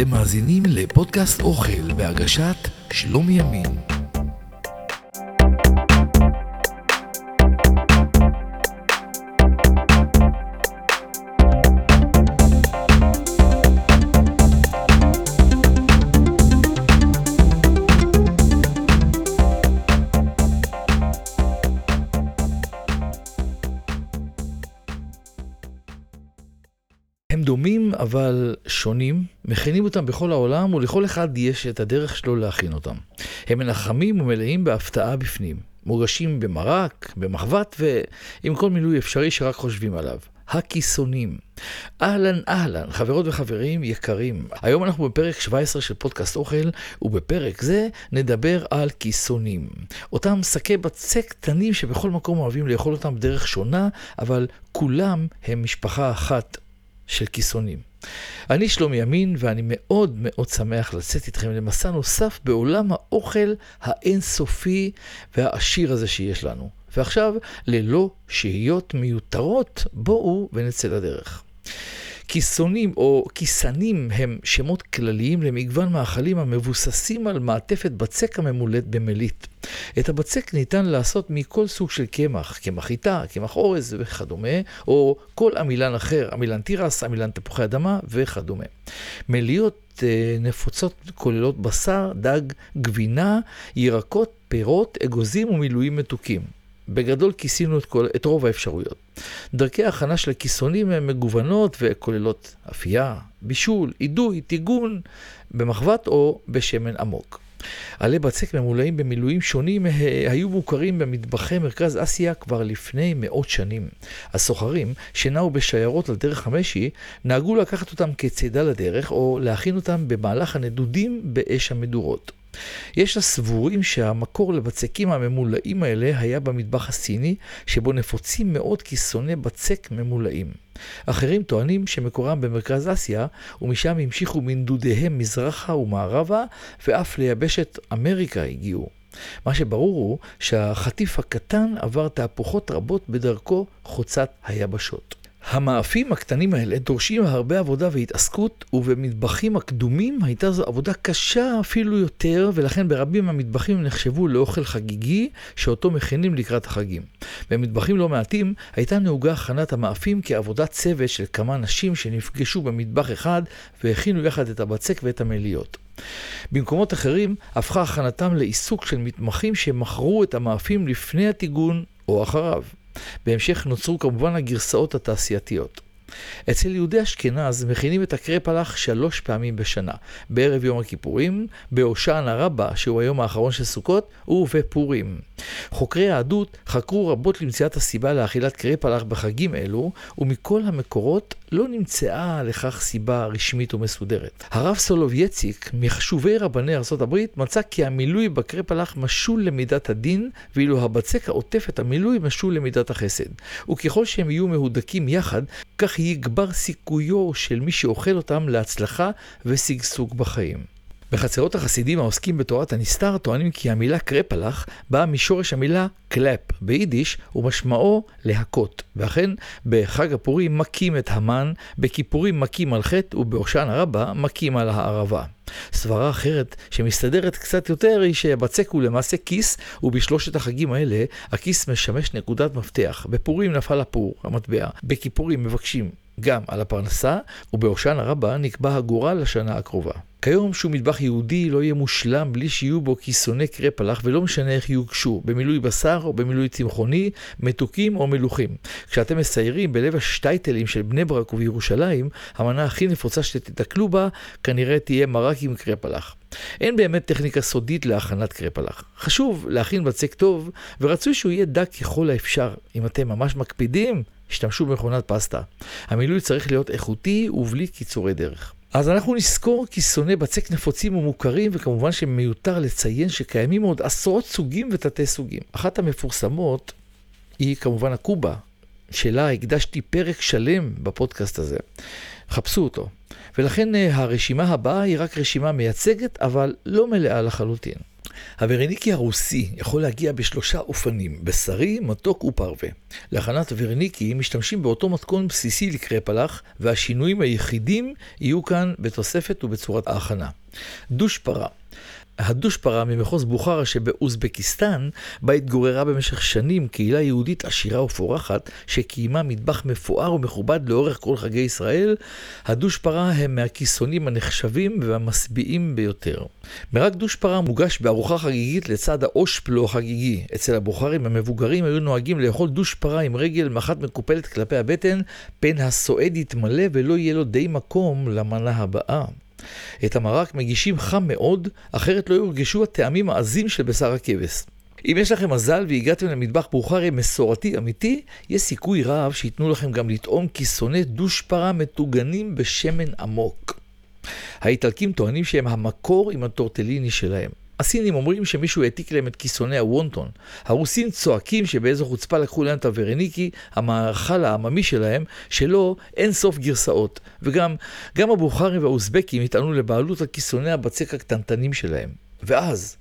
אתם מאזינים לפודקאסט אוכל בהגשת שלומי ימין. הם דומים אבל שונים, מכינים אותם בכל העולם ולכל אחד יש את הדרך שלו להכין אותם. הם מנחמים ומלאים בהפתעה בפנים, מורגשים במרק, במחבת ועם כל מילוי אפשרי שרק חושבים עליו. הכיסונים. אהלן אהלן, חברות וחברים יקרים. היום אנחנו בפרק 17 של פודקאסט אוכל, ובפרק זה נדבר על כיסונים. אותם שקי בצק קטנים שבכל מקום אוהבים לאכול אותם בדרך שונה, אבל כולם הם משפחה אחת של כיסונים. אני שלומי ימין, ואני מאוד מאוד שמח לצאת איתכם למסע נוסף בעולם האוכל האינסופי והעשיר הזה שיש לנו. ועכשיו, ללא שהיות מיותרות, בואו ונצא לדרך. כיסונים או כיסנים הם שמות כלליים למגוון מאכלים המבוססים על מעטפת בצק הממולאת במליט. את הבצק ניתן לעשות מכל סוג של קמח, קמח חיטה, קמח אורז וכדומה, או כל עמילן אחר, עמילן תירס, עמילן תפוחי אדמה וכדומה. מליות אה, נפוצות כוללות בשר, דג, גבינה, ירקות, פירות, אגוזים ומילואים מתוקים. בגדול כיסינו את, כל, את רוב האפשרויות. דרכי ההכנה של הכיסונים הן מגוונות וכוללות אפייה, בישול, אידוי, טיגון, במחבת או בשמן עמוק. עלי בצק ממולאים במילואים שונים היו מוכרים במטבחי מרכז אסיה כבר לפני מאות שנים. הסוחרים, שנעו בשיירות על דרך המשי, נהגו לקחת אותם כצידה לדרך או להכין אותם במהלך הנדודים באש המדורות. יש הסבורים שהמקור לבצקים הממולאים האלה היה במטבח הסיני, שבו נפוצים מאוד כיסוני בצק ממולאים. אחרים טוענים שמקורם במרכז אסיה, ומשם המשיכו מנדודיהם מזרחה ומערבה, ואף ליבשת אמריקה הגיעו. מה שברור הוא שהחטיף הקטן עבר תהפוכות רבות בדרכו חוצת היבשות. המאפים הקטנים האלה דורשים הרבה עבודה והתעסקות, ובמטבחים הקדומים הייתה זו עבודה קשה אפילו יותר, ולכן ברבים מהמטבחים נחשבו לאוכל חגיגי, שאותו מכינים לקראת החגים. במטבחים לא מעטים הייתה נהוגה הכנת המאפים כעבודת צוות של כמה נשים שנפגשו במטבח אחד והכינו יחד את הבצק ואת המליות. במקומות אחרים הפכה הכנתם לעיסוק של מתמחים שמכרו את המאפים לפני הטיגון או אחריו. בהמשך נוצרו כמובן הגרסאות התעשייתיות. אצל יהודי אשכנז מכינים את הקרפלח שלוש פעמים בשנה, בערב יום הכיפורים, בהושענא רבה, שהוא היום האחרון של סוכות, ובפורים. חוקרי היהדות חקרו רבות למציאת הסיבה לאכילת קרפלח בחגים אלו, ומכל המקורות לא נמצאה לכך סיבה רשמית ומסודרת. הרב סולובייציק, מחשובי רבני ארה"ב, מצא כי המילוי בקרפלח משול למידת הדין, ואילו הבצק העוטף את המילוי משול למידת החסד. וככל שהם יהיו מהודקים יחד, כך יגבר סיכויו של מי שאוכל אותם להצלחה ושגשוג בחיים. בחצרות החסידים העוסקים בתורת הנסתר טוענים כי המילה קרפלח באה משורש המילה קלאפ ביידיש ומשמעו להכות. ואכן בחג הפורים מכים את המן, בכיפורים מכים על חטא ובהושענא רבה מכים על הערבה. סברה אחרת שמסתדרת קצת יותר היא שבצק הוא למעשה כיס ובשלושת החגים האלה הכיס משמש נקודת מפתח. בפורים נפל הפור, המטבע, בכיפורים מבקשים גם על הפרנסה, ובהושענא רבה נקבע הגורל לשנה הקרובה. כיום שום מטבח יהודי לא יהיה מושלם בלי שיהיו בו כיסוני קרפלח, ולא משנה איך יוגשו, במילוי בשר או במילוי צמחוני, מתוקים או מלוכים. כשאתם מסיירים בלב השטייטלים של בני ברק ובירושלים, המנה הכי נפוצה שתתקלו בה, כנראה תהיה מרק עם קרפלח. אין באמת טכניקה סודית להכנת קרפלח. חשוב להכין בצק טוב, ורצוי שהוא יהיה דק ככל האפשר. אם אתם ממש מקפידים, השתמשו במכונת פסטה. המילוי צריך להיות איכותי ובלי קיצורי דרך. אז אנחנו נזכור כי שונאי בצק נפוצים ומוכרים, וכמובן שמיותר לציין שקיימים עוד עשרות סוגים ותתי סוגים. אחת המפורסמות היא כמובן הקובה, שלה הקדשתי פרק שלם בפודקאסט הזה. חפשו אותו. ולכן אה, הרשימה הבאה היא רק רשימה מייצגת, אבל לא מלאה לחלוטין. הוורניקי הרוסי יכול להגיע בשלושה אופנים, בשרי, מתוק ופרווה. להכנת הוורניקי משתמשים באותו מתכון בסיסי לקרפלח, והשינויים היחידים יהיו כאן בתוספת ובצורת ההכנה. דוש פרה הדושפרה ממחוז בוכרה שבאוזבקיסטן, בה התגוררה במשך שנים קהילה יהודית עשירה ופורחת, שקיימה מטבח מפואר ומכובד לאורך כל חגי ישראל, הדושפרה הם מהכיסונים הנחשבים והמשביעים ביותר. מרק דושפרה מוגש בארוחה חגיגית לצד האושפלו החגיגי. אצל הבוכרים המבוגרים היו נוהגים לאכול דושפרה עם רגל מחט מקופלת כלפי הבטן, פן הסועד יתמלא ולא יהיה לו די מקום למנה הבאה. את המרק מגישים חם מאוד, אחרת לא יורגשו הטעמים העזים של בשר הכבש. אם יש לכם מזל והגעתם למטבח בוכרי מסורתי אמיתי, יש סיכוי רב שייתנו לכם גם לטעום כיסוני דושפרה מטוגנים בשמן עמוק. האיטלקים טוענים שהם המקור עם הטורטליני שלהם. הסינים אומרים שמישהו העתיק להם את כיסוני הוונטון. הרוסים צועקים שבאיזו חוצפה לקחו להם את הוורניקי, המאכל העממי שלהם, שלו אין סוף גרסאות. וגם, גם הבוכרים והאוזבקים יטענו לבעלות על כיסוני הבצק הקטנטנים שלהם. ואז,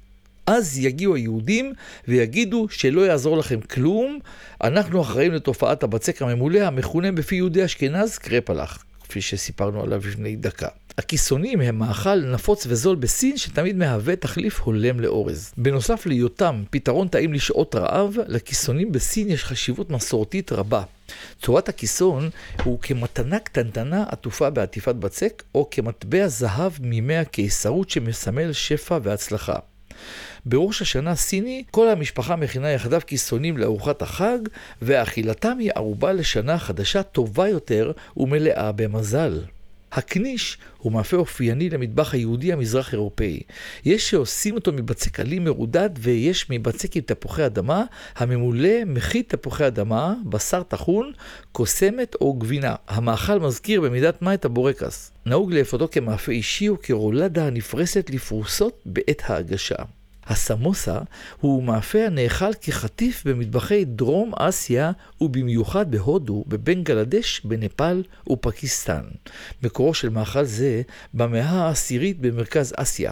אז יגיעו היהודים ויגידו שלא יעזור לכם כלום, אנחנו אחראים לתופעת הבצק הממולא המכונה בפי יהודי אשכנז קרפלח, כפי שסיפרנו עליו לפני דקה. הכיסונים הם מאכל נפוץ וזול בסין שתמיד מהווה תחליף הולם לאורז. בנוסף להיותם פתרון טעים לשעות רעב, לכיסונים בסין יש חשיבות מסורתית רבה. צורת הכיסון הוא כמתנה קטנטנה עטופה בעטיפת בצק, או כמטבע זהב מימי הקיסרות שמסמל שפע והצלחה. בראש השנה הסיני, כל המשפחה מכינה יחדיו כיסונים לארוחת החג, ואכילתם היא ערובה לשנה חדשה טובה יותר ומלאה במזל. הקניש הוא מאפה אופייני למטבח היהודי המזרח אירופאי. יש שעושים אותו מבצק עלים מרודד ויש מבצק עם תפוחי אדמה, הממולא מכי תפוחי אדמה, בשר טחון, קוסמת או גבינה. המאכל מזכיר במידת מה את הבורקס. נהוג לאפותו כמאפה אישי או כרולדה הנפרסת לפרוסות בעת ההגשה. הסמוסה הוא מאפה הנאכל כחטיף במטבחי דרום אסיה ובמיוחד בהודו, בבנגלדש, בנפאל ופקיסטן. מקורו של מאכל זה במאה העשירית במרכז אסיה.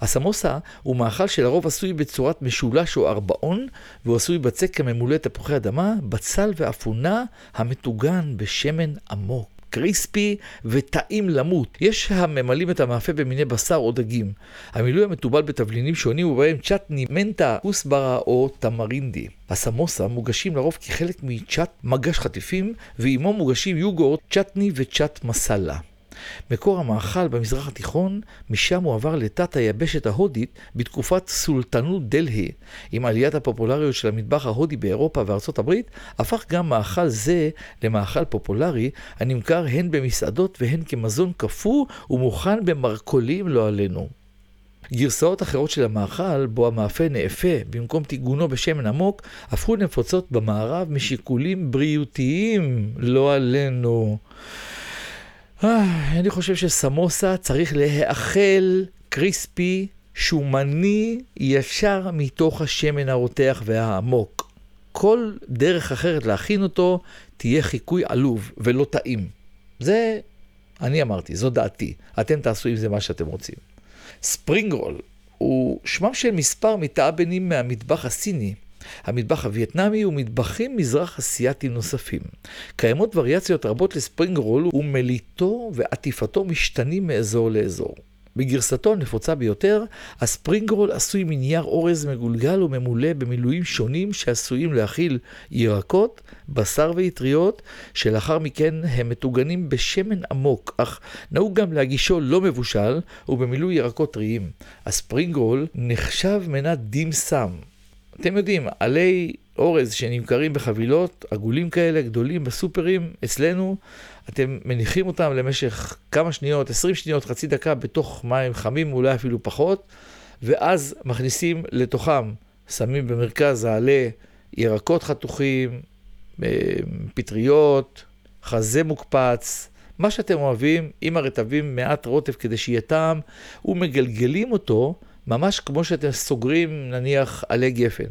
הסמוסה הוא מאכל שלרוב עשוי בצורת משולש או ארבעון, והוא עשוי בצק הממולא תפוחי אדמה, בצל ואפונה המטוגן בשמן עמוק. קריספי וטעים למות. יש הממלאים את המאפה במיני בשר או דגים. המילוי המתובל בתבלינים שונים ובהם צ'טני, מנטה, כוסברה או תמרינדי. הסמוסה מוגשים לרוב כחלק מצ'אט מגש חטיפים, ועימו מוגשים יוגורט, צ'טני וצ'אט מסאלה. מקור המאכל במזרח התיכון, משם הוא עבר לתת היבשת ההודית בתקופת סולטנות דלהי. עם עליית הפופולריות של המטבח ההודי באירופה וארצות הברית, הפך גם מאכל זה למאכל פופולרי, הנמכר הן במסעדות והן כמזון קפוא ומוכן במרכולים לא עלינו. גרסאות אחרות של המאכל, בו המאפה נאפה במקום טיגונו בשמן עמוק, הפכו נפוצות במערב משיקולים בריאותיים, לא עלינו. אה, אני חושב שסמוסה צריך להאכל קריספי, שומני, ישר מתוך השמן הרותח והעמוק. כל דרך אחרת להכין אותו תהיה חיקוי עלוב ולא טעים. זה, אני אמרתי, זו דעתי. אתם תעשו עם זה מה שאתם רוצים. ספרינג רול הוא שמם של מספר מתאבנים מהמטבח הסיני. המטבח הווייטנאמי ומטבחים מזרח אסייתיים נוספים. קיימות וריאציות רבות לספרינג רול ומליטו ועטיפתו משתנים מאזור לאזור. בגרסתו הנפוצה ביותר, הספרינג רול עשוי מנייר אורז מגולגל וממולא במילואים שונים שעשויים להכיל ירקות, בשר ואטריות, שלאחר מכן הם מטוגנים בשמן עמוק, אך נהוג גם להגישו לא מבושל ובמילוי ירקות טריים. הספרינג רול נחשב מנת דים סם, אתם יודעים, עלי אורז שנמכרים בחבילות, עגולים כאלה, גדולים בסופרים, אצלנו, אתם מניחים אותם למשך כמה שניות, 20 שניות, חצי דקה, בתוך מים חמים, אולי אפילו פחות, ואז מכניסים לתוכם, שמים במרכז העלה ירקות חתוכים, אה, פטריות, חזה מוקפץ, מה שאתם אוהבים, עם הרטבים מעט רוטב כדי שיהיה טעם, ומגלגלים אותו ממש כמו שאתם סוגרים נניח עלי גפן.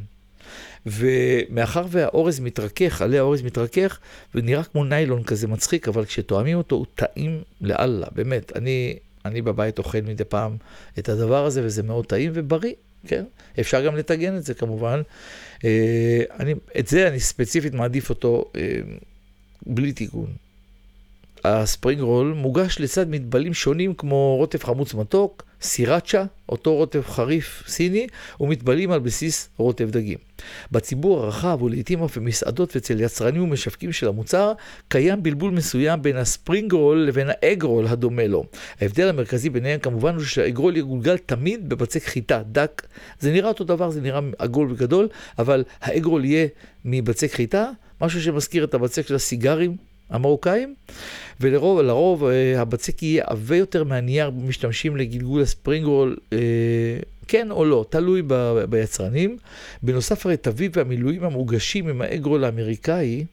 ומאחר והאורז מתרכך, עלי האורז מתרכך, ונראה כמו ניילון כזה מצחיק, אבל כשתואמים אותו הוא טעים לאללה, באמת. אני, אני בבית אוכל מדי פעם את הדבר הזה, וזה מאוד טעים ובריא. כן? אפשר גם לטגן את זה כמובן. אה, אני, את זה אני ספציפית מעדיף אותו אה, בלי תיקון. ה spring roll מוגש לצד מטבלים שונים כמו רוטב חמוץ מתוק, סיראצ'ה, אותו רוטב חריף סיני, ומטבלים על בסיס רוטב דגים. בציבור הרחב ולעיתים אף במסעדות ואצל יצרנים ומשווקים של המוצר, קיים בלבול מסוים בין ה spring roll לבין ה egg roll הדומה לו. ההבדל המרכזי ביניהם כמובן הוא שה egg roll יגולגל תמיד בבצק חיטה דק. זה נראה אותו דבר, זה נראה עגול וגדול, אבל ה egg roll יהיה מבצק חיטה, משהו שמזכיר את הבצק של הסיגרים המרוקאים, ולרוב לרוב, אה, הבצק יהיה עבה יותר מהנייר משתמשים לגלגול הספרינג רול, אה, כן או לא, תלוי ב, ביצרנים. בנוסף הרטבים והמילואים המוגשים עם האגרול האמריקאי,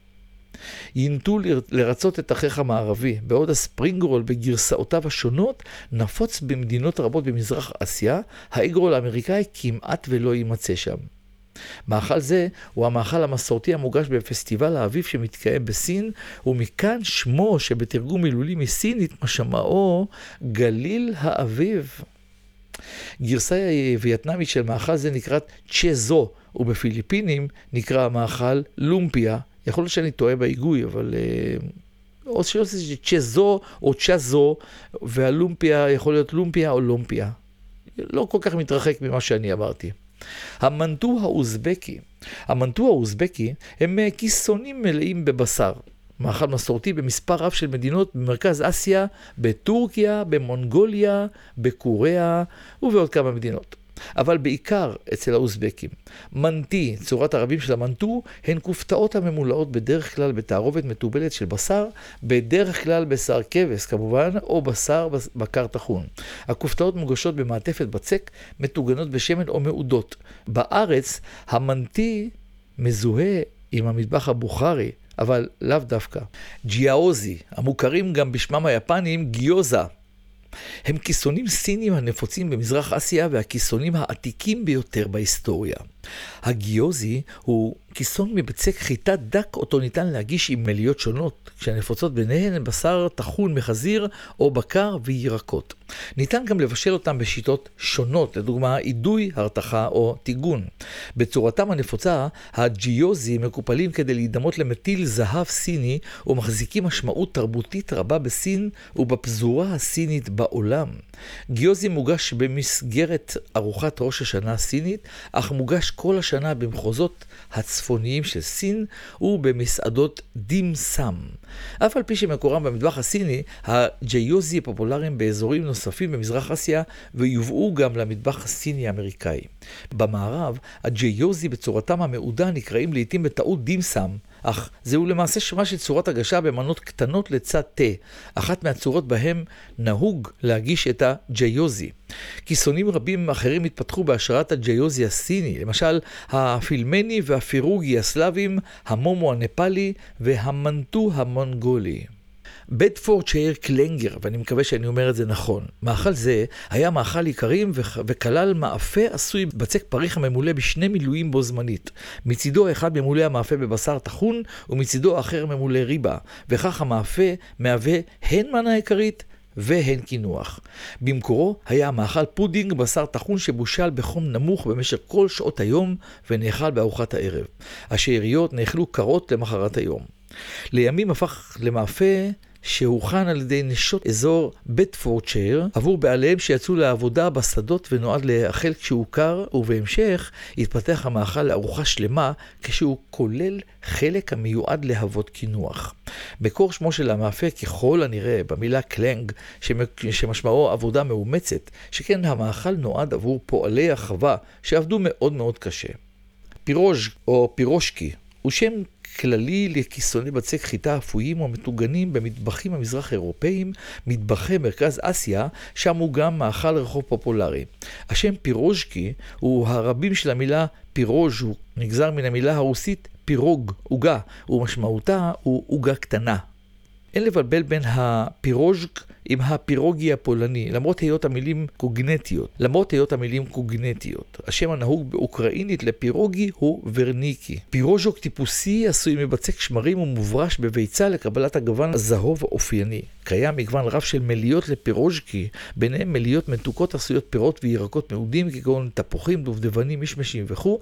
ינטו לרצות את אחיך המערבי, בעוד הספרינג רול בגרסאותיו השונות נפוץ במדינות רבות במזרח אסיה, האגרול האמריקאי כמעט ולא יימצא שם. מאכל זה הוא המאכל המסורתי המוגש בפסטיבל האביב שמתקיים בסין, ומכאן שמו שבתרגום מילולי מסינית משמעו גליל האביב. גרסה וייטנאמית של מאכל זה נקראת צ'זו, ובפיליפינים נקרא המאכל לומפיה. יכול להיות שאני טועה בהיגוי, אבל... אה, או זה צ'זו או צ'זו, והלומפיה יכול להיות לומפיה או לומפיה. לא כל כך מתרחק ממה שאני אמרתי. המנטו האוזבקי. המנטו האוזבקי הם כיסונים מלאים בבשר. מאכל מסורתי במספר רב של מדינות במרכז אסיה, בטורקיה, במונגוליה, בקוריאה ובעוד כמה מדינות. אבל בעיקר אצל האוזבקים. מנטי, צורת הרבים של המנטו, הן כופתאות הממולאות בדרך כלל בתערובת מתובלת של בשר, בדרך כלל בשר כבש כמובן, או בשר בקר טחון. הכופתאות מוגשות במעטפת בצק, מטוגנות בשמן או מעודות. בארץ, המנטי מזוהה עם המטבח הבוכרי, אבל לאו דווקא. ג'יאוזי, המוכרים גם בשמם היפניים גיוזה. הם כיסונים סינים הנפוצים במזרח אסיה והכיסונים העתיקים ביותר בהיסטוריה. הגיוזי הוא כיסון מבצק חיטה דק אותו ניתן להגיש עם מליות שונות, כשהנפוצות ביניהן הן בשר טחון מחזיר או בקר וירקות. ניתן גם לבשל אותם בשיטות שונות, לדוגמה אידוי, הרתחה או טיגון. בצורתם הנפוצה, הג'יוזי מקופלים כדי להידמות למטיל זהב סיני ומחזיקים משמעות תרבותית רבה בסין ובפזורה הסינית בעולם. גיוזי מוגש במסגרת ארוחת ראש השנה הסינית, אך מוגש כל השנה במחוזות הצפוניים של סין ובמסעדות דים סאם. אף על פי שמקורם במטבח הסיני, הג'יוזי פופולריים באזורים נוספים במזרח אסיה ויובאו גם למטבח הסיני-אמריקאי. במערב, הג'יוזי בצורתם המעודה נקראים לעיתים בטעות דים סאם. אך זהו למעשה שמה של צורת הגשה במנות קטנות לצד תה, אחת מהצורות בהם נהוג להגיש את הג'יוזי. כיסונים רבים אחרים התפתחו בהשראת הג'יוזי הסיני, למשל הפילמני והפירוגי הסלאבים, המומו הנפאלי והמנטו המונגולי. Bedfordshire clanger, ואני מקווה שאני אומר את זה נכון. מאכל זה היה מאכל איכרים וכלל מאפה עשוי בצק פריך הממולא בשני מילויים בו זמנית. מצידו האחד ממולא המאפה בבשר טחון, ומצידו האחר ממולא ריבה, וכך המאפה מהווה הן מנה עיקרית והן קינוח. במקורו היה המאכל פודינג בשר טחון שבושל בחום נמוך במשך כל שעות היום ונאכל בארוחת הערב. השאריות נאכלו קרות למחרת היום. לימים הפך למאפה שהוכן על ידי נשות אזור בטפורדשייר עבור בעליהם שיצאו לעבודה בשדות ונועד להאכל כשהוא קר, ובהמשך התפתח המאכל לארוחה שלמה כשהוא כולל חלק המיועד להוות קינוח. מקור שמו של המאפה ככל הנראה במילה קלנג, שמשמעו עבודה מאומצת, שכן המאכל נועד עבור פועלי החווה שעבדו מאוד מאוד קשה. פירוז' או פירושקי הוא שם כללי לכיסוני בצק חיטה אפויים או מטוגנים במטבחים המזרח אירופאיים, מטבחי מרכז אסיה, שם הוא גם מאכל רחוב פופולרי. השם פירוז'קי הוא הרבים של המילה פירוז', הוא נגזר מן המילה הרוסית פירוג, עוגה, ומשמעותה הוא עוגה קטנה. אין לבלבל בין הפירוז'ק עם הפירוגי הפולני, למרות היות המילים קוגנטיות. למרות היות המילים קוגנטיות. השם הנהוג באוקראינית לפירוגי הוא ורניקי. פירוז'וק טיפוסי עשוי מבצק שמרים ומוברש בביצה לקבלת הגוון הזהוב האופייני. קיים מגוון רב של מליות לפירוז'קי, ביניהם מליות מתוקות עשויות פירות וירקות מעודים כגון תפוחים, דובדבנים, משמשים וכו',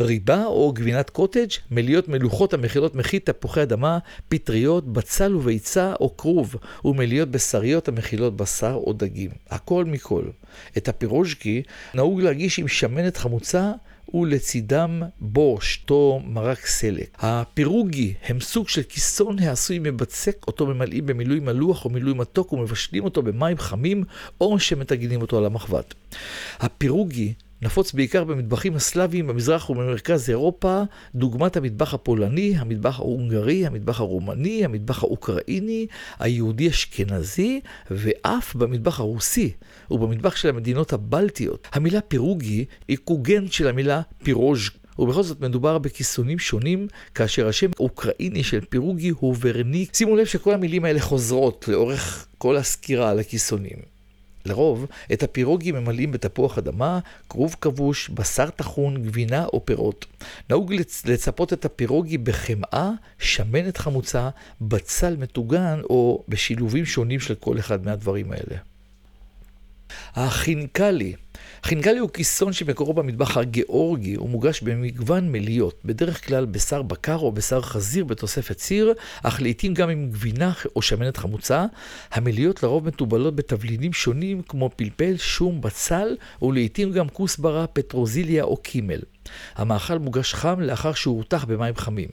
ריבה או גבינת קוטג', מליות מלוכות המכילות מחית תפוחי אדמה, פטריות, בצל וביצה או כרוב, ומליות בשריות המכילות בשר או דגים. הכל מכל. את הפירוז'קי נהוג להגיש עם שמנת חמוצה ולצידם בורש, אותו מרק סלק. הפירוגי הם סוג של כיסון העשוי מבצק, אותו ממלאים במילוי מלוח או מילוי מתוק ומבשלים אותו במים חמים או שמטגנים אותו על המחבת. הפירוגי נפוץ בעיקר במטבחים הסלאביים במזרח ובמרכז אירופה, דוגמת המטבח הפולני, המטבח ההונגרי, המטבח הרומני, המטבח האוקראיני, היהודי-אשכנזי, ואף במטבח הרוסי ובמטבח של המדינות הבלטיות. המילה פירוגי היא קוגנט של המילה פירוז' ובכל זאת מדובר בכיסונים שונים, כאשר השם האוקראיני של פירוגי הוא ורניק. שימו לב שכל המילים האלה חוזרות לאורך כל הסקירה על הכיסונים. לרוב, את הפירוגי ממלאים בתפוח אדמה, כרוב כבוש, בשר טחון, גבינה או פירות. נהוג לצפות את הפירוגי בחמאה, שמנת חמוצה, בצל מטוגן או בשילובים שונים של כל אחד מהדברים האלה. החינקלי חינגלי הוא כיסון שמקורו במטבח הגיאורגי, הוא מוגש במגוון מליות, בדרך כלל בשר בקר או בשר חזיר בתוספת סיר, אך לעיתים גם עם גבינה או שמנת חמוצה. המליות לרוב מתובלות בתבלינים שונים כמו פלפל, שום, בצל, ולעיתים גם כוסברה, פטרוזיליה או קימל. המאכל מוגש חם לאחר שהוא הותח במים חמים.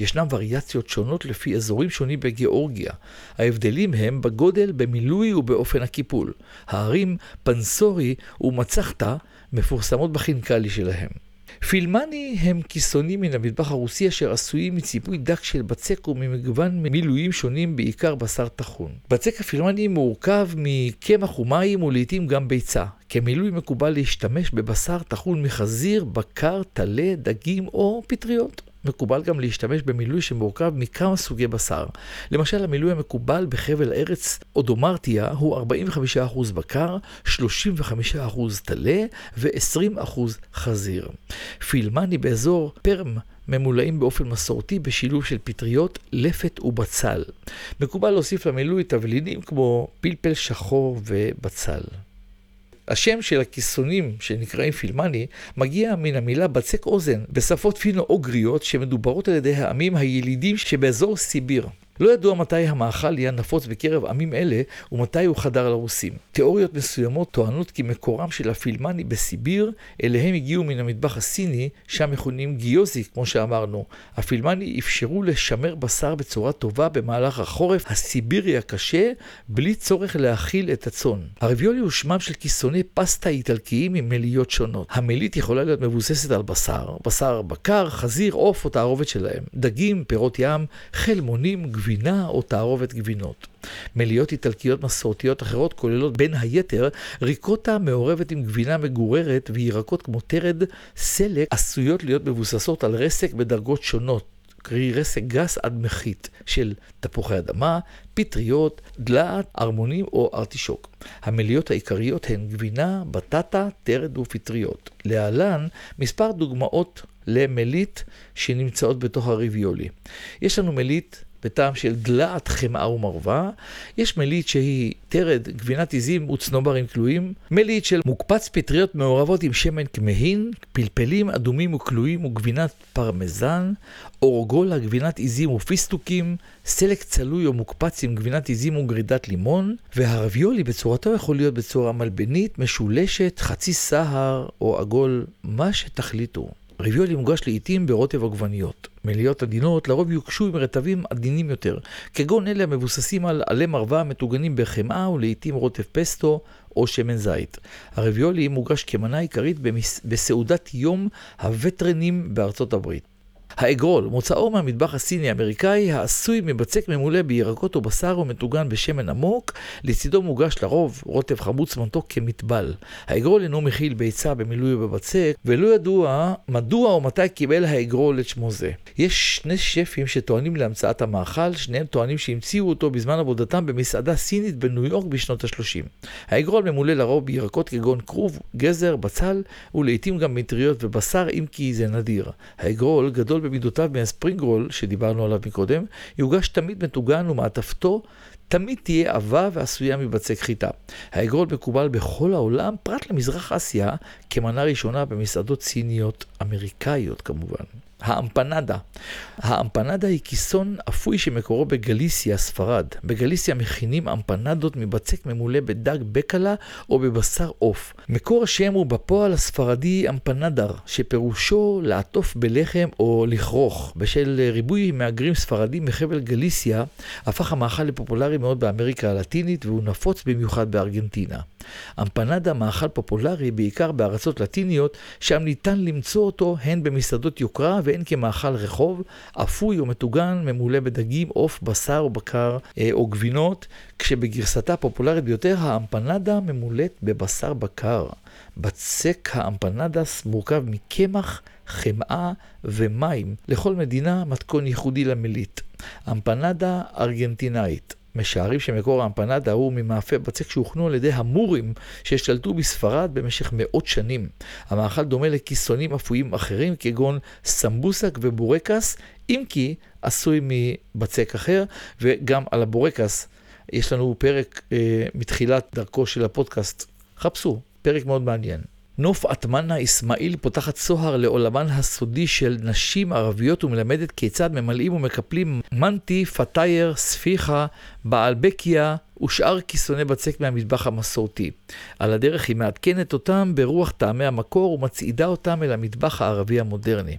ישנם וריאציות שונות לפי אזורים שונים בגיאורגיה. ההבדלים הם בגודל, במילוי ובאופן הקיפול. הערים פנסורי ומצחתא מפורסמות בחינקלי שלהם. פילמני הם כיסונים מן המטבח הרוסי אשר עשויים מציפוי דק של בצק וממגוון מילויים שונים, בעיקר בשר טחון. בצק הפילמני מורכב מקמח ומים ולעיתים גם ביצה. כמילוי מקובל להשתמש בבשר טחון מחזיר, בקר, טלה, דגים או פטריות. מקובל גם להשתמש במילוי שמורכב מכמה סוגי בשר. למשל, המילוי המקובל בחבל הארץ אודומרטיה הוא 45% בקר, 35% טלה ו-20% חזיר. פילמני באזור פרם ממולאים באופן מסורתי בשילוב של פטריות, לפת ובצל. מקובל להוסיף למילוי תבלינים כמו פלפל שחור ובצל. השם של הכיסונים שנקראים פילמני מגיע מן המילה בצק אוזן בשפות פינו-אוגריות שמדוברות על ידי העמים הילידים שבאזור סיביר. לא ידוע מתי המאכל יהיה נפוץ בקרב עמים אלה ומתי הוא חדר לרוסים. תיאוריות מסוימות טוענות כי מקורם של הפילמני בסיביר, אליהם הגיעו מן המטבח הסיני, שם מכונים גיוזי, כמו שאמרנו. הפילמני אפשרו לשמר בשר בצורה טובה במהלך החורף הסיבירי הקשה, בלי צורך להאכיל את הצאן. הרביולי הוא שמם של כיסוני פסטה איטלקיים עם מליות שונות. המלית יכולה להיות מבוססת על בשר, בשר בקר, חזיר, עוף או תערובת שלהם, דגים, פירות ים, חלמונים, גבינה או תערובת גבינות. מליות איטלקיות מסורתיות אחרות כוללות בין היתר ריקוטה מעורבת עם גבינה מגוררת וירקות כמו תרד, סלק, עשויות להיות מבוססות על רסק בדרגות שונות. קרי רסק גס עד מחית של תפוחי אדמה, פטריות, דלעת, ארמונים או ארטישוק. המליות העיקריות הן גבינה, בטטה, תרד ופטריות. להלן מספר דוגמאות למלית שנמצאות בתוך הריביולי. יש לנו מלית בטעם של דלעת חמאה ומרווה. יש מליט שהיא תרד, גבינת עיזים וצנוברים כלואים. מליט של מוקפץ פטריות מעורבות עם שמן כמהין, פלפלים אדומים וכלואים וגבינת פרמזן, אורגולה, גבינת עיזים ופיסטוקים, סלק צלוי או מוקפץ עם גבינת עיזים וגרידת לימון, והרביולי בצורתו יכול להיות בצורה מלבנית, משולשת, חצי סהר או עגול, מה שתחליטו. ריביולי מוגש לעיתים ברוטב עגבניות. מליות עדינות לרוב יוקשו עם רטבים עדינים יותר, כגון אלה המבוססים על עלי מרווה המטוגנים בחמאה ולעיתים רוטב פסטו או שמן זית. הרביולי מוגש כמנה עיקרית בסעודת יום הווטרנים בארצות הברית. האגרול, מוצאו מהמטבח הסיני-אמריקאי, העשוי מבצק ממולא בירקות או בשר ומטוגן בשמן עמוק, לצידו מוגש לרוב רוטב חמוץ מתוק כמטבל. האגרול אינו מכיל ביצה במילוי או בבצק, ולא ידוע מדוע או מתי קיבל האגרול את שמו זה. יש שני שפים שטוענים להמצאת המאכל, שניהם טוענים שהמציאו אותו בזמן עבודתם במסעדה סינית בניו יורק בשנות ה-30. האגרול ממולא לרוב בירקות כגון כרוב, גזר, בצל, ולעיתים גם מטריות ובשר, אם כי זה נדיר. האגרול גדול במידותיו מהספרינגרול, שדיברנו עליו מקודם, יוגש תמיד מטוגן ומעטפתו תמיד תהיה עבה ועשויה מבצק חיטה. האגרול מקובל בכל העולם, פרט למזרח אסיה, כמנה ראשונה במסעדות סיניות אמריקאיות כמובן. האמפנדה. האמפנדה היא כיסון אפוי שמקורו בגליסיה, ספרד. בגליסיה מכינים אמפנדות מבצק ממולא בדג בקלה או בבשר עוף. מקור השם הוא בפועל הספרדי אמפנדר, שפירושו לעטוף בלחם או לכרוך. בשל ריבוי מהגרים ספרדים מחבל גליסיה, הפך המאכל לפופולרי מאוד באמריקה הלטינית והוא נפוץ במיוחד בארגנטינה. אמפנדה מאכל פופולרי בעיקר בארצות לטיניות, שם ניתן למצוא אותו הן במסעדות יוקרה והן כמאכל רחוב, אפוי או מטוגן, ממולא בדגים, עוף, בשר או בקר אה, או גבינות, כשבגרסתה הפופולרית ביותר האמפנדה ממולאת בבשר בקר. בצק האמפנדס מורכב מקמח, חמאה ומים. לכל מדינה מתכון ייחודי למליט. אמפנדה ארגנטינאית. משערים שמקור האמפנדה הוא ממאפה בצק שהוכנו על ידי המורים שהשתלטו בספרד במשך מאות שנים. המאכל דומה לכיסונים אפויים אחרים כגון סמבוסק ובורקס, אם כי עשוי מבצק אחר, וגם על הבורקס יש לנו פרק אה, מתחילת דרכו של הפודקאסט. חפשו, פרק מאוד מעניין. נוף עטמנה אסמאעיל פותחת צוהר לעולמן הסודי של נשים ערביות ומלמדת כיצד ממלאים ומקפלים מנטי, פתייר, ספיחה, בעלבקיה ושאר כיסוני בצק מהמטבח המסורתי. על הדרך היא מעדכנת אותם ברוח טעמי המקור ומצעידה אותם אל המטבח הערבי המודרני.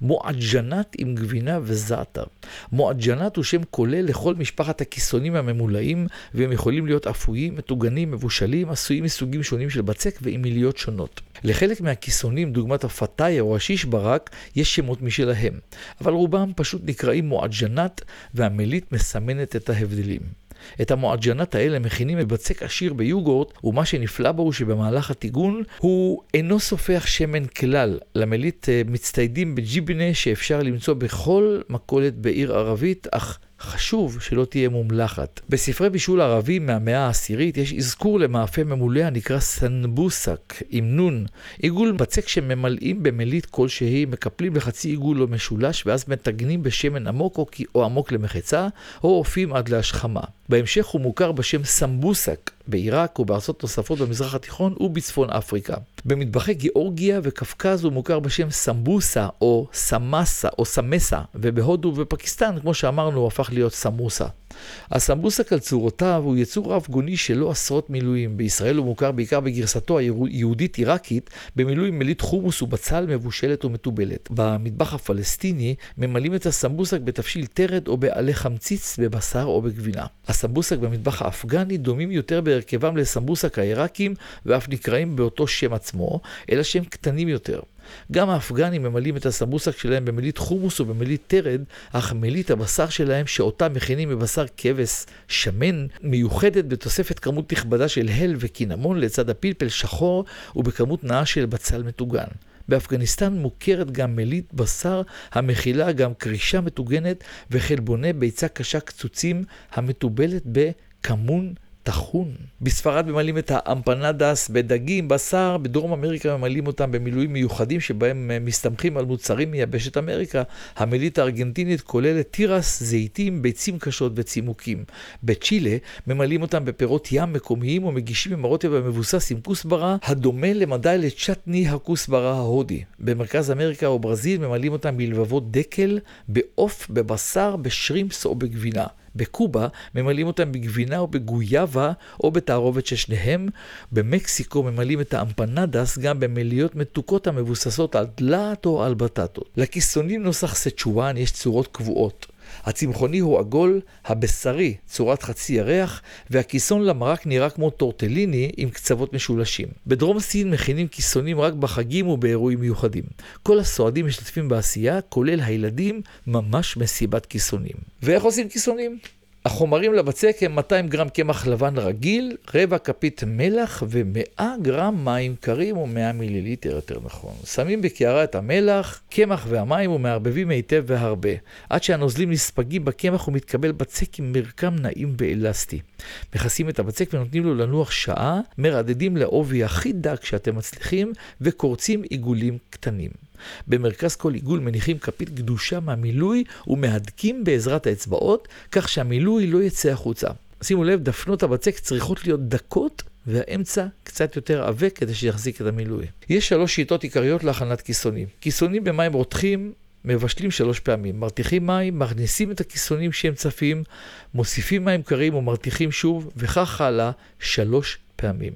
מועג'נת עם גבינה וזעתר. מועג'נת הוא שם כולל לכל משפחת הכיסונים הממולאים, והם יכולים להיות אפויים, מטוגנים, מבושלים, עשויים מסוגים שונים של בצק ועם מיליות שונות. לחלק מהכיסונים, דוגמת הפתאיה או השיש ברק, יש שמות משלהם, אבל רובם פשוט נקראים מועג'נת, והמליט מסמנת את ההבדלים. את המועג'נת האלה מכינים בבצק עשיר ביוגורט, ומה שנפלא בו הוא שבמהלך הטיגון הוא אינו סופח שמן כלל. למליט אה, מצטיידים בג'יבנה שאפשר למצוא בכל מכולת בעיר ערבית, אך חשוב שלא תהיה מומלחת. בספרי בישול ערבים מהמאה העשירית יש אזכור למאפה ממולא הנקרא סנבוסק, עם נון. עיגול בצק שממלאים במליט כלשהי, מקפלים בחצי עיגול או משולש, ואז מטגנים בשמן עמוק או, או עמוק למחצה, או אופים עד להשכמה. בהמשך הוא מוכר בשם סמבוסק בעיראק ובארצות נוספות במזרח התיכון ובצפון אפריקה. במטבחי גיאורגיה וקווקז הוא מוכר בשם סמבוסה או סמאסה או סמסה, ובהודו ופקיסטן, כמו שאמרנו, הוא הפך להיות סמוסה. הסמבוסק על צורותיו הוא יצור רב גוני שלו עשרות מילואים. בישראל הוא מוכר בעיקר בגרסתו היהודית-עיראקית, במילוי מלית חומוס ובצל מבושלת ומתובלת. במטבח הפלסטיני ממלאים את הסמבוסק בתבשיל תרד או בעלי חמציץ, בבשר או בגבינה. הסמבוסק במטבח האפגני דומים יותר בהרכבם לסמבוסק העיראקים ואף נקראים באותו שם עצמו, אלא שהם קטנים יותר. גם האפגנים ממלאים את הסמבוסק שלהם במלית חומוס או במלית תרד, אך מלית הבשר שלהם, שאותה מכינים מבשר כבש שמן, מיוחדת בתוספת כמות נכבדה של הל וקינמון לצד הפלפל שחור ובכמות נאה של בצל מטוגן. באפגניסטן מוכרת גם מליט בשר המכילה גם קרישה מטוגנת וחלבוני ביצה קשה קצוצים המתובלת בכמון טחון. בספרד ממלאים את האמפנדס בדגים, בשר, בדרום אמריקה ממלאים אותם במילואים מיוחדים שבהם מסתמכים על מוצרים מייבשת אמריקה. המלית הארגנטינית כוללת תירס, זיתים, ביצים קשות וצימוקים. בצ'ילה ממלאים אותם בפירות ים מקומיים ומגישים עם הרוטב המבוסס עם כוסברה, הדומה למדי לצ'טני הכוסברה ההודי. במרכז אמריקה או ברזיל ממלאים אותם בלבבות דקל, בעוף, בבשר, בשרימפס או בגבינה. בקובה ממלאים אותם בגבינה או בגויאבה או בתערובת של שניהם. במקסיקו ממלאים את האמפנדס גם במליות מתוקות המבוססות על דלעת או על בטטות. לכיסונים נוסח סצ'ואן יש צורות קבועות. הצמחוני הוא עגול, הבשרי צורת חצי ירח, והכיסון למרק נראה כמו טורטליני עם קצוות משולשים. בדרום סין מכינים כיסונים רק בחגים ובאירועים מיוחדים. כל הסועדים משתתפים בעשייה, כולל הילדים, ממש מסיבת כיסונים. ואיך עושים כיסונים? החומרים לבצק הם 200 גרם קמח לבן רגיל, רבע כפית מלח ו-100 גרם מים קרים או 100 מיליליטר יותר נכון. שמים בקערה את המלח, קמח והמים ומערבבים היטב והרבה. עד שהנוזלים נספגים בקמח ומתקבל בצק עם מרקם נעים ואלסטי. מכסים את הבצק ונותנים לו לנוח שעה, מרדדים לעובי הכי דק שאתם מצליחים וקורצים עיגולים קטנים. במרכז כל עיגול מניחים כפית קדושה מהמילוי ומהדקים בעזרת האצבעות, כך שהמילוי לא יצא החוצה. שימו לב, דפנות הבצק צריכות להיות דקות והאמצע קצת יותר עבה כדי שיחזיק את המילוי. יש שלוש שיטות עיקריות להכנת כיסונים. כיסונים במים רותחים מבשלים שלוש פעמים. מרתיחים מים, מכניסים את הכיסונים שהם צפים, מוסיפים מים קרים ומרתיחים שוב, וכך הלאה שלוש פעמים.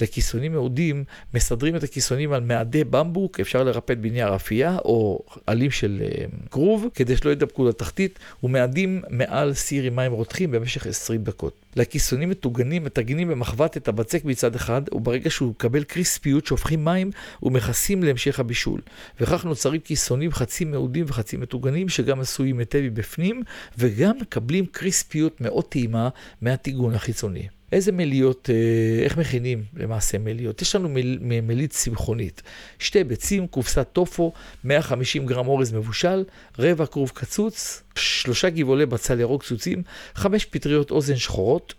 לכיסונים מעודים, מסדרים את הכיסונים על מעדי במבוק, אפשר לרפד בנייר אפייה או עלים של uh, כרוב, כדי שלא ידבקו לתחתית, ומעדים מעל סיר עם מים רותחים במשך 20 דקות. לכיסונים מטוגנים מטגנים במחבת את הבצק מצד אחד, וברגע שהוא מקבל קריספיות שופכים מים ומכסים להמשך הבישול. וכך נוצרים כיסונים חצי מעודים וחצי מטוגנים, שגם עשויים היטב מבפנים, וגם מקבלים קריספיות מאוד טעימה מהטיגון החיצוני. איזה מליות, אה, איך מכינים למעשה מליות? יש לנו מל, מלית צמחונית. שתי ביצים, קופסת טופו, 150 גרם אורז מבושל, רבע כרוב קצוץ, שלושה גבעולי בצל ירוק קצוצים, חמש פטריות אוזן שחורות,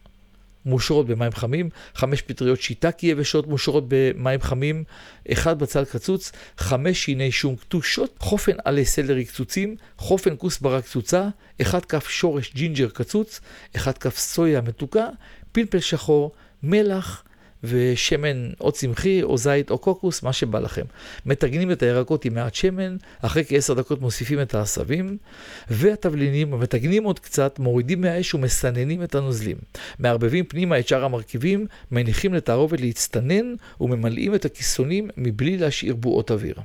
מושרות במים חמים, חמש פטריות שיטאקי יבשות מושרות במים חמים, אחד בצל קצוץ, חמש שיני שום כתושות, חופן עלי סלרי קצוצים, חופן כוסברה קצוצה, אחד כף שורש ג'ינג'ר קצוץ, אחד כף סויה מתוקה, פלפל שחור, מלח ושמן או צמחי או זית או קוקוס, מה שבא לכם. מטגנים את הירקות עם מעט שמן, אחרי כעשר דקות מוסיפים את העשבים, והתבלינים, מטגנים עוד קצת, מורידים מהאש ומסננים את הנוזלים. מערבבים פנימה את שאר המרכיבים, מניחים לתערובת להצטנן וממלאים את הכיסונים מבלי להשאיר בועות אוויר.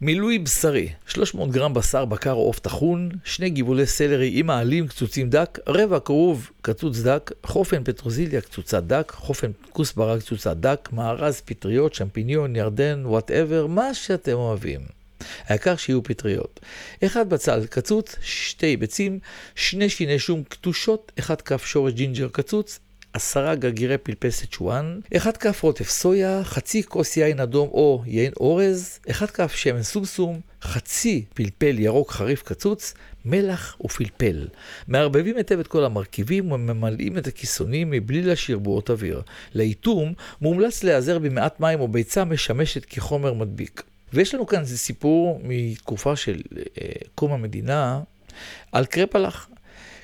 מילוי בשרי, 300 גרם בשר בקר או עוף טחון, שני גבעולי סלרי עם העלים קצוצים דק, רבע כרוב קצוץ דק, חופן פטרוזיליה קצוצה דק, חופן כוסברה קצוצה דק, מארז פטריות, שמפיניון, ירדן, whatever, מה שאתם אוהבים. העיקר שיהיו פטריות. אחד בצל קצוץ, שתי ביצים, שני שיני שום כתושות, אחד כף שורש ג'ינג'ר קצוץ, עשרה גרגירי פלפל סצ'ואן, אחד כף רוטב סויה, חצי כוס יין אדום או יין אורז, אחד כף שמן סומסום, חצי פלפל ירוק חריף קצוץ, מלח ופלפל. מערבבים היטב את כל המרכיבים וממלאים את הכיסונים מבלי להשאיר בועות אוויר. לאיתום מומלץ להיעזר במעט מים או ביצה משמשת כחומר מדביק. ויש לנו כאן איזה סיפור מתקופה של אה, קום המדינה על קרפלח.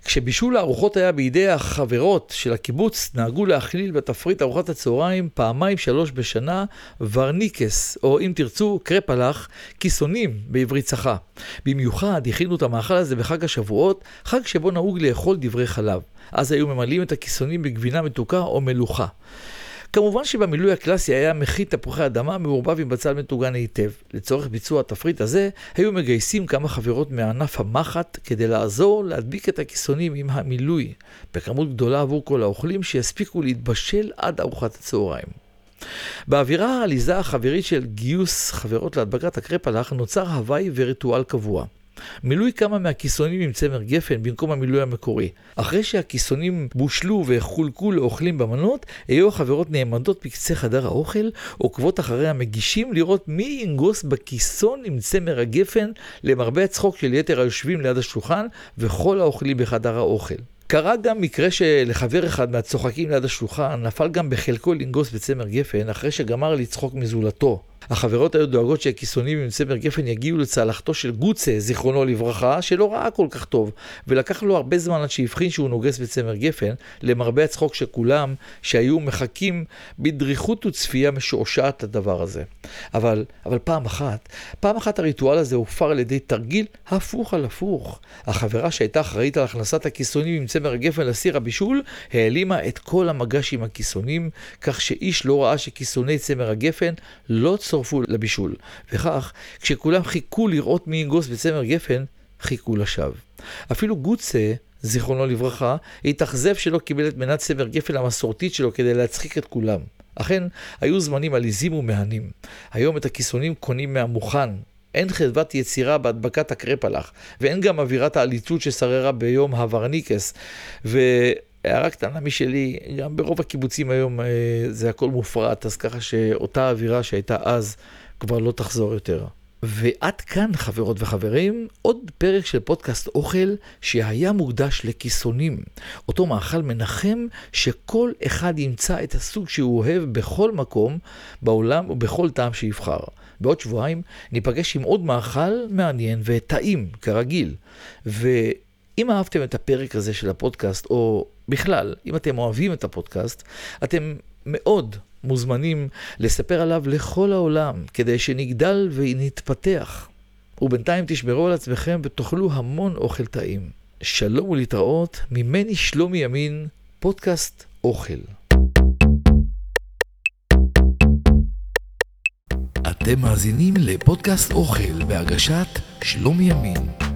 כשבישול הארוחות היה בידי החברות של הקיבוץ, נהגו להכליל בתפריט ארוחת הצהריים פעמיים שלוש בשנה ורניקס, או אם תרצו, קרפלח, כיסונים בעברית צחה. במיוחד הכינו את המאכל הזה בחג השבועות, חג שבו נהוג לאכול דברי חלב. אז היו ממלאים את הכיסונים בגבינה מתוקה או מלוכה. כמובן שבמילוי הקלאסי היה מכין תפוחי אדמה מעורבב עם בצל מטוגן היטב. לצורך ביצוע התפריט הזה, היו מגייסים כמה חברות מענף המחט כדי לעזור להדביק את הכיסונים עם המילוי, בכמות גדולה עבור כל האוכלים שיספיקו להתבשל עד ארוחת הצהריים. באווירה העליזה החברית של גיוס חברות להדבקת הקרפלח נוצר הוואי וריטואל קבוע. מילוי כמה מהכיסונים עם צמר גפן במקום המילוי המקורי. אחרי שהכיסונים בושלו וחולקו לאוכלים במנות, היו החברות נעמדות בקצה חדר האוכל, עוקבות אחרי המגישים לראות מי ינגוס בכיסון עם צמר הגפן, למרבה הצחוק של יתר היושבים ליד השולחן וכל האוכלים בחדר האוכל. קרה גם מקרה שלחבר אחד מהצוחקים ליד השולחן נפל גם בחלקו לנגוס בצמר גפן אחרי שגמר לצחוק מזולתו. החברות היו דואגות שהכיסונים עם צמר גפן יגיעו לצלחתו של גוצה, זיכרונו לברכה, שלא ראה כל כך טוב, ולקח לו הרבה זמן עד שהבחין שהוא נוגס בצמר גפן, למרבה הצחוק של כולם, שהיו מחכים בדריכות וצפייה משועשעת לדבר הזה. אבל, אבל פעם אחת, פעם אחת הריטואל הזה הופר על ידי תרגיל הפוך על הפוך. החברה שהייתה אחראית על הכנסת הכיסונים עם צמר הגפן לסיר הבישול, העלימה את כל המגש עם הכיסונים, כך שאיש לא ראה שכיסוני צמר הגפן לא צורפו לבישול. וכך, כשכולם חיכו לראות מי ינגוס בצמר גפן, חיכו לשווא. אפילו גוצה, זיכרונו לברכה, התאכזב שלא קיבל את מנת סבר גפן המסורתית שלו כדי להצחיק את כולם. אכן, היו זמנים עליזים ומהנים. היום את הכיסונים קונים מהמוכן. אין חדוות יצירה בהדבקת הקרפלח, ואין גם אווירת העליצות ששררה ביום הוורניקס. והערה קטנה משלי, גם ברוב הקיבוצים היום אה, זה הכל מופרט, אז ככה שאותה אווירה שהייתה אז כבר לא תחזור יותר. ועד כאן, חברות וחברים, עוד פרק של פודקאסט אוכל שהיה מוקדש לכיסונים. אותו מאכל מנחם שכל אחד ימצא את הסוג שהוא אוהב בכל מקום בעולם ובכל טעם שיבחר. בעוד שבועיים ניפגש עם עוד מאכל מעניין וטעים, כרגיל. ואם אהבתם את הפרק הזה של הפודקאסט, או בכלל, אם אתם אוהבים את הפודקאסט, אתם מאוד מוזמנים לספר עליו לכל העולם, כדי שנגדל ונתפתח. ובינתיים תשמרו על עצמכם ותאכלו המון אוכל טעים. שלום ולהתראות, ממני שלומי ימין, פודקאסט אוכל. אתם מאזינים לפודקאסט אוכל בהגשת שלומי ימין.